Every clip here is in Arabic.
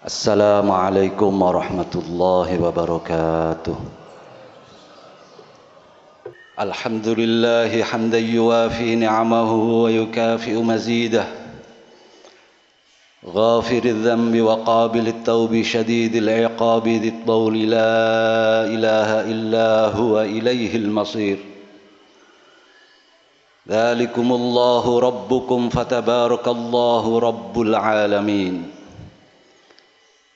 السلام عليكم ورحمة الله وبركاته. الحمد لله حمدا يوافي نعمه ويكافئ مزيده. غافر الذنب وقابل التوب شديد العقاب ذي الطول لا إله إلا هو إليه المصير. ذلكم الله ربكم فتبارك الله رب العالمين.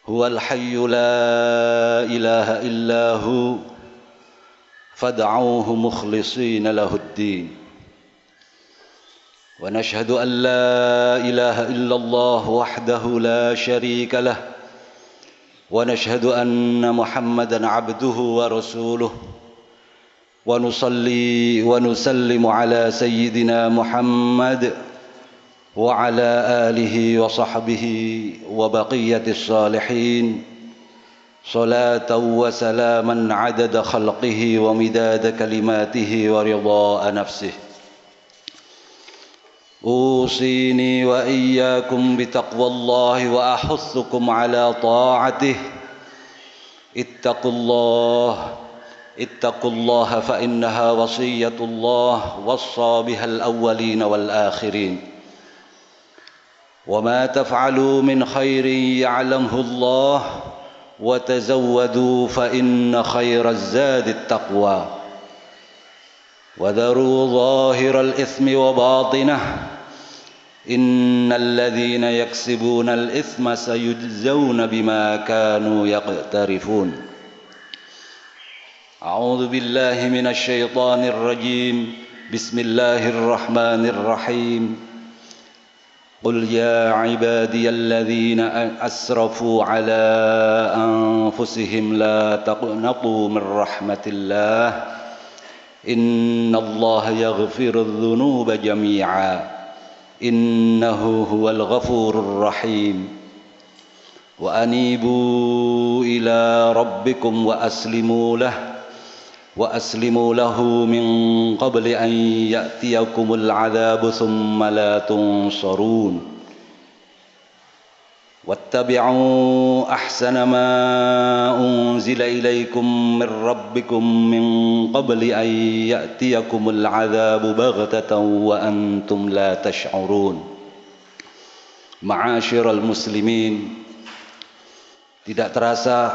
هو الحي لا إله إلا هو فادعوه مخلصين له الدين. ونشهد أن لا إله إلا الله وحده لا شريك له ونشهد أن محمدا عبده ورسوله. ونصلي ونسلم على سيدنا محمد وعلى آله وصحبه وبقية الصالحين صلاة وسلاما عدد خلقه ومداد كلماته ورضاء نفسه. أوصيني وإياكم بتقوى الله وأحثكم على طاعته. اتقوا الله اتقوا الله فإنها وصية الله وصى بها الأولين والآخرين. وما تفعلوا من خير يعلمه الله وتزودوا فإن خير الزاد التقوى وذروا ظاهر الإثم وباطنه إن الذين يكسبون الإثم سيجزون بما كانوا يقترفون أعوذ بالله من الشيطان الرجيم بسم الله الرحمن الرحيم قل يا عبادي الذين أسرفوا على أنفسهم لا تقنطوا من رحمة الله إن الله يغفر الذنوب جميعاً إنه هو الغفور الرحيم وأنيبوا إلى ربكم وأسلموا له وأسلموا له من قبل أن يأتيكم العذاب ثم لا تنصرون. واتبعوا أحسن ما أنزل إليكم من ربكم من قبل أن يأتيكم العذاب بغتة وأنتم لا تشعرون. معاشر المسلمين tidak terasa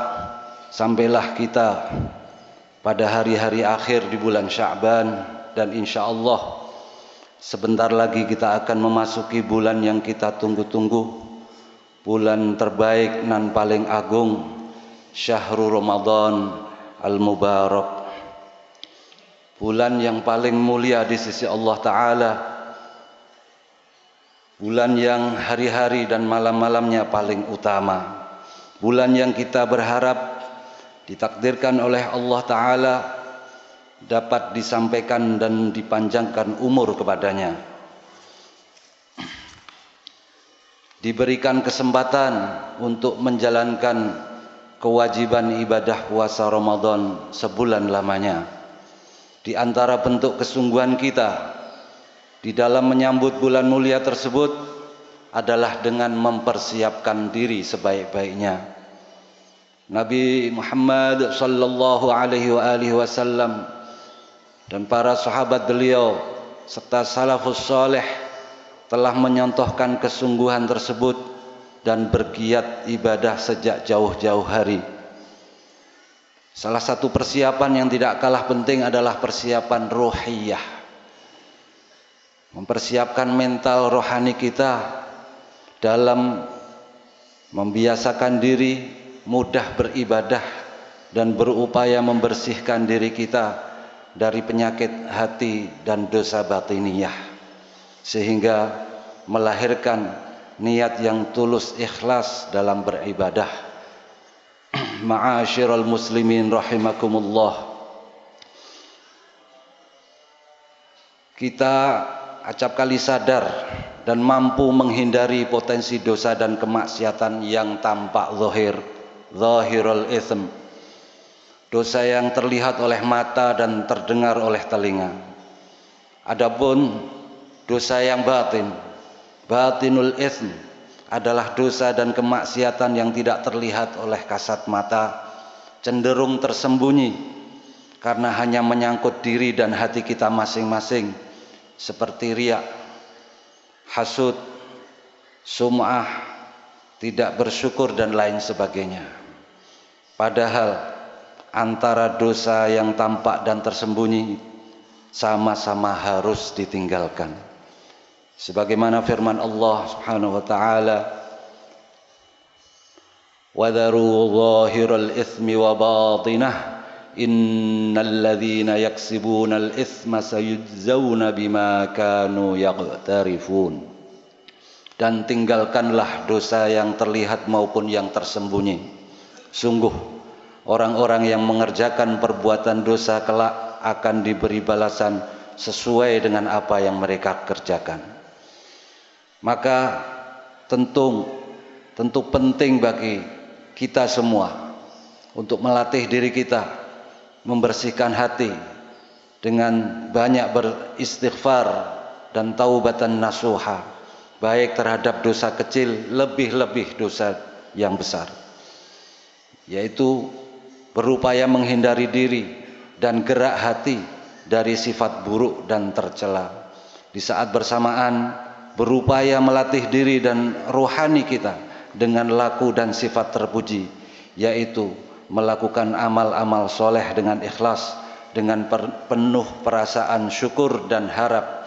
sampailah kita pada hari-hari akhir di bulan Sya'ban dan insya Allah sebentar lagi kita akan memasuki bulan yang kita tunggu-tunggu. Bulan terbaik nan paling agung Syahrul Ramadan Al-Mubarak. Bulan yang paling mulia di sisi Allah Ta'ala. Bulan yang hari-hari dan malam-malamnya paling utama. Bulan yang kita berharap ditakdirkan oleh Allah Ta'ala dapat disampaikan dan dipanjangkan umur kepadanya diberikan kesempatan untuk menjalankan kewajiban ibadah puasa Ramadan sebulan lamanya. Di antara bentuk kesungguhan kita di dalam menyambut bulan mulia tersebut adalah dengan mempersiapkan diri sebaik-baiknya. Nabi Muhammad sallallahu alaihi wasallam dan para sahabat beliau serta salafus saleh telah menyontohkan kesungguhan tersebut dan bergiat ibadah sejak jauh-jauh hari. Salah satu persiapan yang tidak kalah penting adalah persiapan rohiyah. Mempersiapkan mental rohani kita dalam membiasakan diri mudah beribadah dan berupaya membersihkan diri kita dari penyakit hati dan dosa batiniyah. Sehingga melahirkan niat yang tulus ikhlas dalam beribadah. Ma'asyiral muslimin rahimakumullah. Kita acap kali sadar dan mampu menghindari potensi dosa dan kemaksiatan yang tampak zahir zahirul ithm dosa yang terlihat oleh mata dan terdengar oleh telinga adapun dosa yang batin batinul ism adalah dosa dan kemaksiatan yang tidak terlihat oleh kasat mata, cenderung tersembunyi karena hanya menyangkut diri dan hati kita masing-masing seperti riak, hasud, sum'ah, tidak bersyukur dan lain sebagainya. Padahal antara dosa yang tampak dan tersembunyi sama-sama harus ditinggalkan. Sebagaimana firman Allah Subhanahu wa taala, "Wadharu dhahiral itsmi wa batinah." innal ladzina yaksibuna al itsma sayujzauna bima kanu yaqtarifun dan tinggalkanlah dosa yang terlihat maupun yang tersembunyi sungguh orang-orang yang mengerjakan perbuatan dosa kelak akan diberi balasan sesuai dengan apa yang mereka kerjakan. Maka tentu tentu penting bagi kita semua untuk melatih diri kita membersihkan hati dengan banyak beristighfar dan taubatan nasuha baik terhadap dosa kecil lebih-lebih dosa yang besar yaitu berupaya menghindari diri dan gerak hati dari sifat buruk dan tercela. Di saat bersamaan berupaya melatih diri dan rohani kita dengan laku dan sifat terpuji yaitu melakukan amal-amal soleh dengan ikhlas dengan penuh perasaan syukur dan harap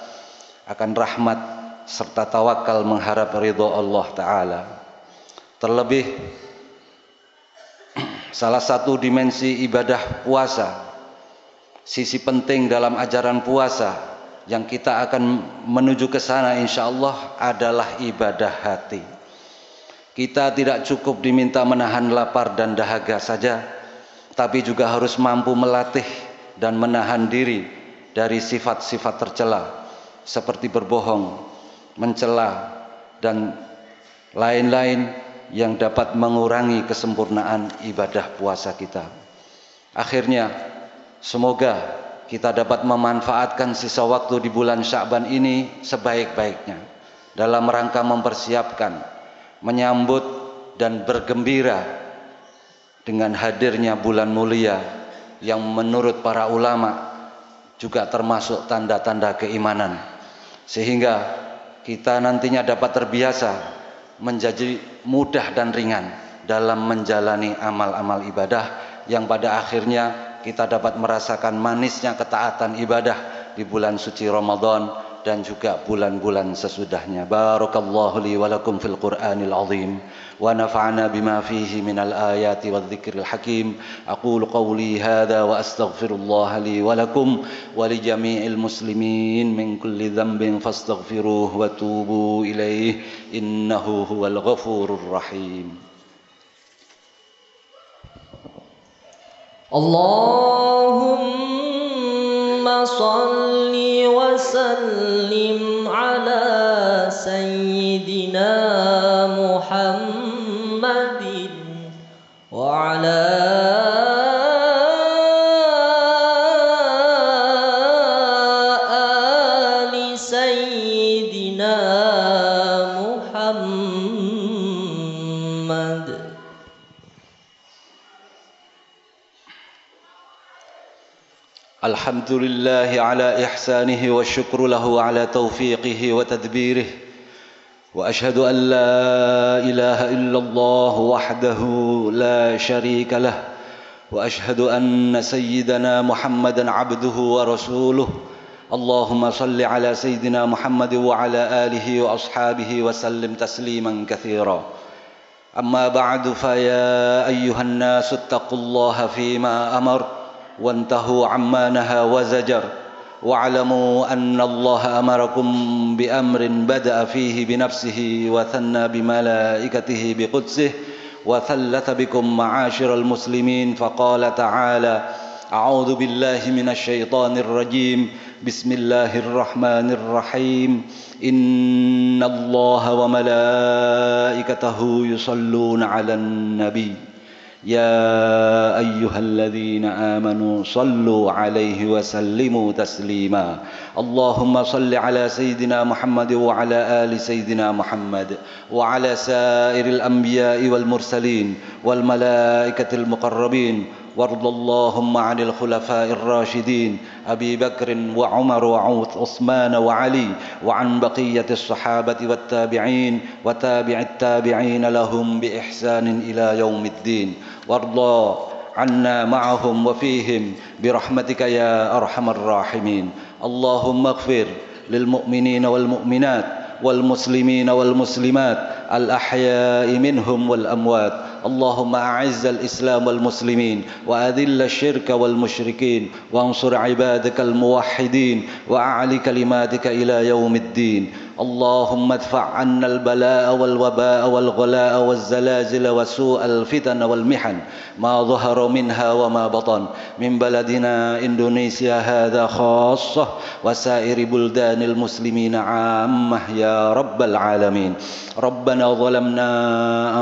akan rahmat serta tawakal mengharap ridho Allah Ta'ala. Terlebih salah satu dimensi ibadah puasa sisi penting dalam ajaran puasa yang kita akan menuju ke sana insyaallah adalah ibadah hati. Kita tidak cukup diminta menahan lapar dan dahaga saja, tapi juga harus mampu melatih dan menahan diri dari sifat-sifat tercela seperti berbohong, mencela dan lain-lain yang dapat mengurangi kesempurnaan ibadah puasa kita. Akhirnya, semoga kita dapat memanfaatkan sisa waktu di bulan Sya'ban ini sebaik-baiknya dalam rangka mempersiapkan, menyambut dan bergembira dengan hadirnya bulan mulia yang menurut para ulama juga termasuk tanda-tanda keimanan sehingga kita nantinya dapat terbiasa menjadi mudah dan ringan dalam menjalani amal-amal ibadah yang pada akhirnya kita dapat merasakan manisnya ketaatan ibadah di bulan suci Ramadan dan juga bulan-bulan sesudahnya. Barakallahu li wa lakum fil Qur'anil azim wa nafa'ana bima fihi minal ayati wadh dhikril hakim. Aqulu qawli hadha wa astaghfirullah li wa lakum wa li jami'il muslimin min kulli dhanbin fastaghfiruhu wa tubu ilayhi innahu huwal ghafurur rahim. اللهم صل وسلم الحمد لله على إحسانه والشكر له على توفيقه وتدبيره وأشهد أن لا إله إلا الله وحده لا شريك له وأشهد أن سيدنا محمدا عبده ورسوله. اللهم صل على سيدنا محمد وعلى آله وأصحابه وسلم تسليما كثيرا. أما بعد فيا أيها الناس اتقوا الله فيما أمر. وانتهوا عما نهى وزجر. واعلموا أن الله أمركم بأمر بدأ فيه بنفسه وثنى بملائكته بقدسه وثلث بكم معاشر المسلمين فقال تعالى أعوذ بالله من الشيطان الرجيم. بسم الله الرحمن الرحيم. إن الله وملائكته يصلون على النبي. يا أيها الذين آمنوا صلوا عليه وسلموا تسليما. اللهم صل على سيدنا محمد وعلى آل سيدنا محمد وعلى سائر الأنبياء والمرسلين والملائكة المقربين وارض اللهم عن الخلفاء الراشدين أبي بكر وعمر وعثمان وعلي وعن بقية الصحابة والتابعين وتابع التابعين لهم بإحسان إلى يوم الدين. وارضى عنا معهم وفيهم برحمتك يا أرحم الراحمين. اللهم اغفر للمؤمنين والمؤمنات والمسلمين والمسلمات الأحياء منهم والأموات. اللهم أعز الإسلام والمسلمين وأذل الشرك والمشركين وانصر عبادك الموحدين واعل كلماتك إلى يوم الدين اللهم ادفع عنا البلاء والوباء والغلاء والزلازل وسوء الفتن والمحن ما ظهر منها وما بطن من بلدنا إندونيسيا هذا خاصة وسائر بلدان المسلمين عامة يا رب العالمين. ربنا ظلمنا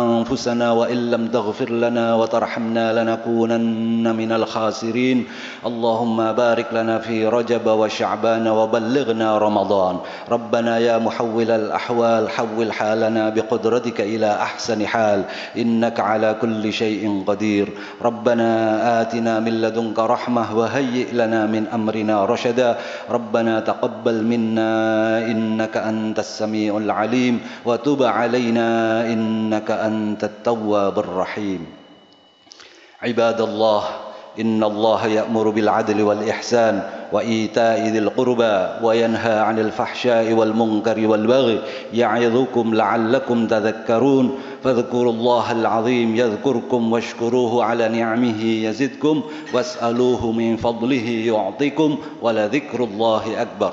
أنفسنا وإن لم تغفر لنا وترحمنا لنكونن من الخاسرين. اللهم بارك لنا في رجب وشعبان وبلغنا رمضان. ربنا يا محول الأحوال حول حالنا بقدرتك إلى أحسن حال. إنك على كل شيء قدير. ربنا آتنا من لدنك رحمة وهيئ لنا من أمرنا رشدا. ربنا تقبل منا إنك أنت السميع العليم. وتب علينا إنك أنت التواب الرحيم. عباد الله إن الله يأمر بالعدل والإحسان وإيتاء ذي القربى وينهى عن الفحشاء والمنكر والبغي يعظكم لعلكم تذكرون فاذكروا الله العظيم يذكركم واشكروه على نعمه يزدكم واسألوه من فضله يعطكم ولذكر الله أكبر